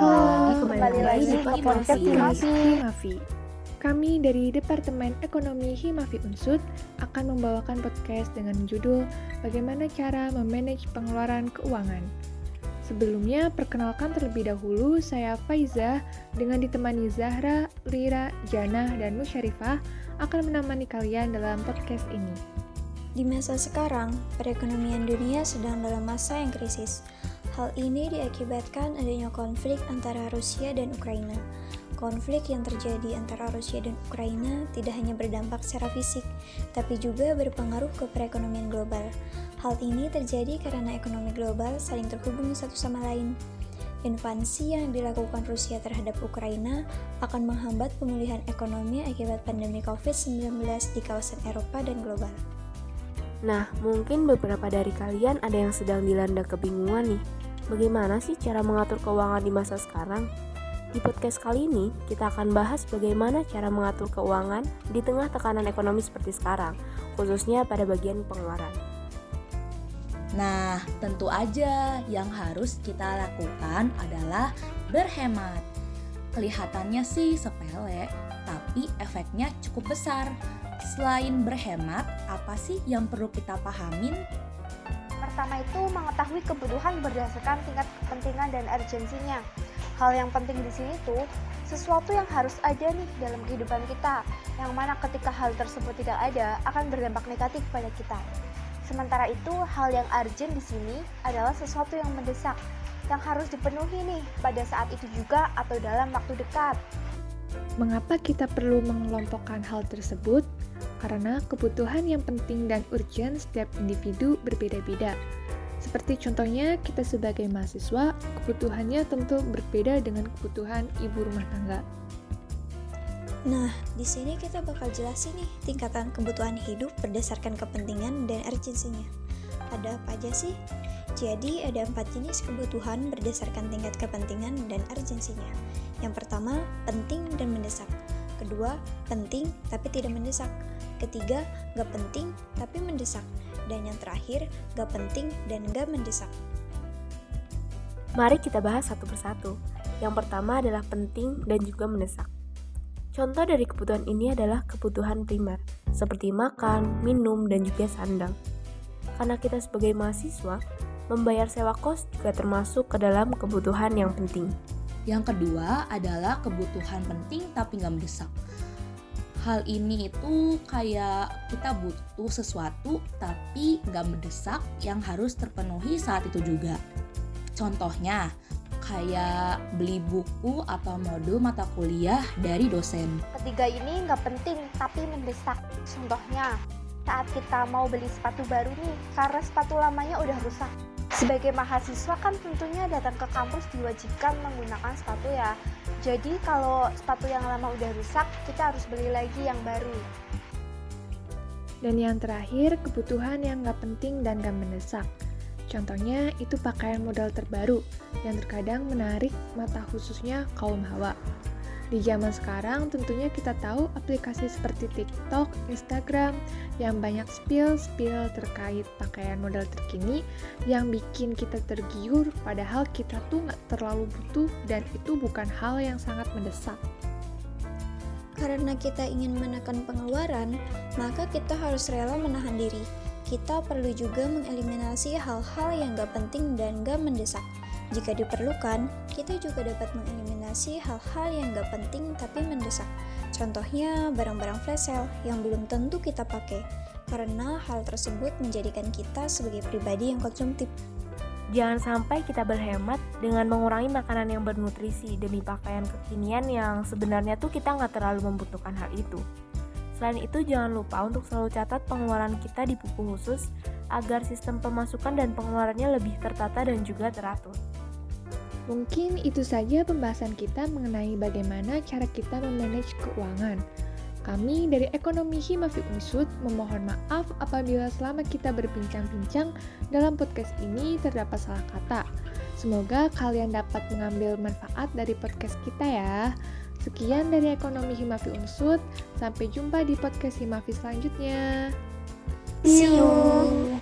Halo, kembali lagi di podcast Himafi. Himafi. Kami dari Departemen Ekonomi Himafi Unsud akan membawakan podcast dengan judul Bagaimana Cara Memanage Pengeluaran Keuangan. Sebelumnya, perkenalkan terlebih dahulu saya Faiza dengan ditemani Zahra, Lira, Jana, dan Musyarifah akan menemani kalian dalam podcast ini. Di masa sekarang, perekonomian dunia sedang dalam masa yang krisis. Hal ini diakibatkan adanya konflik antara Rusia dan Ukraina. Konflik yang terjadi antara Rusia dan Ukraina tidak hanya berdampak secara fisik, tapi juga berpengaruh ke perekonomian global. Hal ini terjadi karena ekonomi global saling terhubung satu sama lain. Invasi yang dilakukan Rusia terhadap Ukraina akan menghambat pemulihan ekonomi akibat pandemi COVID-19 di kawasan Eropa dan global. Nah, mungkin beberapa dari kalian ada yang sedang dilanda kebingungan nih Bagaimana sih cara mengatur keuangan di masa sekarang? Di podcast kali ini, kita akan bahas bagaimana cara mengatur keuangan di tengah tekanan ekonomi seperti sekarang, khususnya pada bagian pengeluaran. Nah, tentu aja yang harus kita lakukan adalah berhemat. Kelihatannya sih sepele, tapi efeknya cukup besar. Selain berhemat, apa sih yang perlu kita pahamin pertama itu mengetahui kebutuhan berdasarkan tingkat kepentingan dan urgensinya. Hal yang penting di sini tuh sesuatu yang harus ada nih dalam kehidupan kita, yang mana ketika hal tersebut tidak ada akan berdampak negatif pada kita. Sementara itu, hal yang urgent di sini adalah sesuatu yang mendesak, yang harus dipenuhi nih pada saat itu juga atau dalam waktu dekat. Mengapa kita perlu mengelompokkan hal tersebut? Karena kebutuhan yang penting dan urgent setiap individu berbeda-beda. Seperti contohnya, kita sebagai mahasiswa, kebutuhannya tentu berbeda dengan kebutuhan ibu rumah tangga. Nah, di sini kita bakal jelasin nih tingkatan kebutuhan hidup berdasarkan kepentingan dan urgensinya. Ada apa aja sih? Jadi, ada empat jenis kebutuhan berdasarkan tingkat kepentingan dan urgensinya. Yang pertama, penting dan mendesak. Kedua, penting tapi tidak mendesak. Ketiga, gak penting tapi mendesak. Dan yang terakhir, gak penting dan gak mendesak. Mari kita bahas satu persatu. Yang pertama adalah penting dan juga mendesak. Contoh dari kebutuhan ini adalah kebutuhan primer, seperti makan, minum, dan juga sandang. Karena kita sebagai mahasiswa, membayar sewa kos juga termasuk ke dalam kebutuhan yang penting. Yang kedua adalah kebutuhan penting tapi nggak mendesak hal ini itu kayak kita butuh sesuatu tapi nggak mendesak yang harus terpenuhi saat itu juga. Contohnya, kayak beli buku atau modul mata kuliah dari dosen. Ketiga ini nggak penting tapi mendesak. Contohnya, saat kita mau beli sepatu baru nih, karena sepatu lamanya udah rusak. Sebagai mahasiswa kan tentunya datang ke kampus diwajibkan menggunakan sepatu ya. Jadi kalau sepatu yang lama udah rusak, kita harus beli lagi yang baru. Dan yang terakhir, kebutuhan yang nggak penting dan nggak mendesak. Contohnya itu pakaian modal terbaru yang terkadang menarik mata khususnya kaum hawa. Di zaman sekarang tentunya kita tahu aplikasi seperti TikTok, Instagram yang banyak spill-spill terkait pakaian model terkini yang bikin kita tergiur padahal kita tuh nggak terlalu butuh dan itu bukan hal yang sangat mendesak. Karena kita ingin menekan pengeluaran, maka kita harus rela menahan diri. Kita perlu juga mengeliminasi hal-hal yang gak penting dan gak mendesak. Jika diperlukan, kita juga dapat mengeliminasi hal-hal yang gak penting tapi mendesak. Contohnya, barang-barang flash sale yang belum tentu kita pakai, karena hal tersebut menjadikan kita sebagai pribadi yang konsumtif. Jangan sampai kita berhemat dengan mengurangi makanan yang bernutrisi demi pakaian kekinian yang sebenarnya tuh kita nggak terlalu membutuhkan hal itu. Selain itu, jangan lupa untuk selalu catat pengeluaran kita di buku khusus agar sistem pemasukan dan pengeluarannya lebih tertata dan juga teratur. Mungkin itu saja pembahasan kita mengenai bagaimana cara kita memanage keuangan. Kami dari Ekonomi Himafi Unsud memohon maaf apabila selama kita berbincang-bincang dalam podcast ini terdapat salah kata. Semoga kalian dapat mengambil manfaat dari podcast kita ya. Sekian dari Ekonomi Himafi Unsud. Sampai jumpa di podcast Himafi selanjutnya. See you.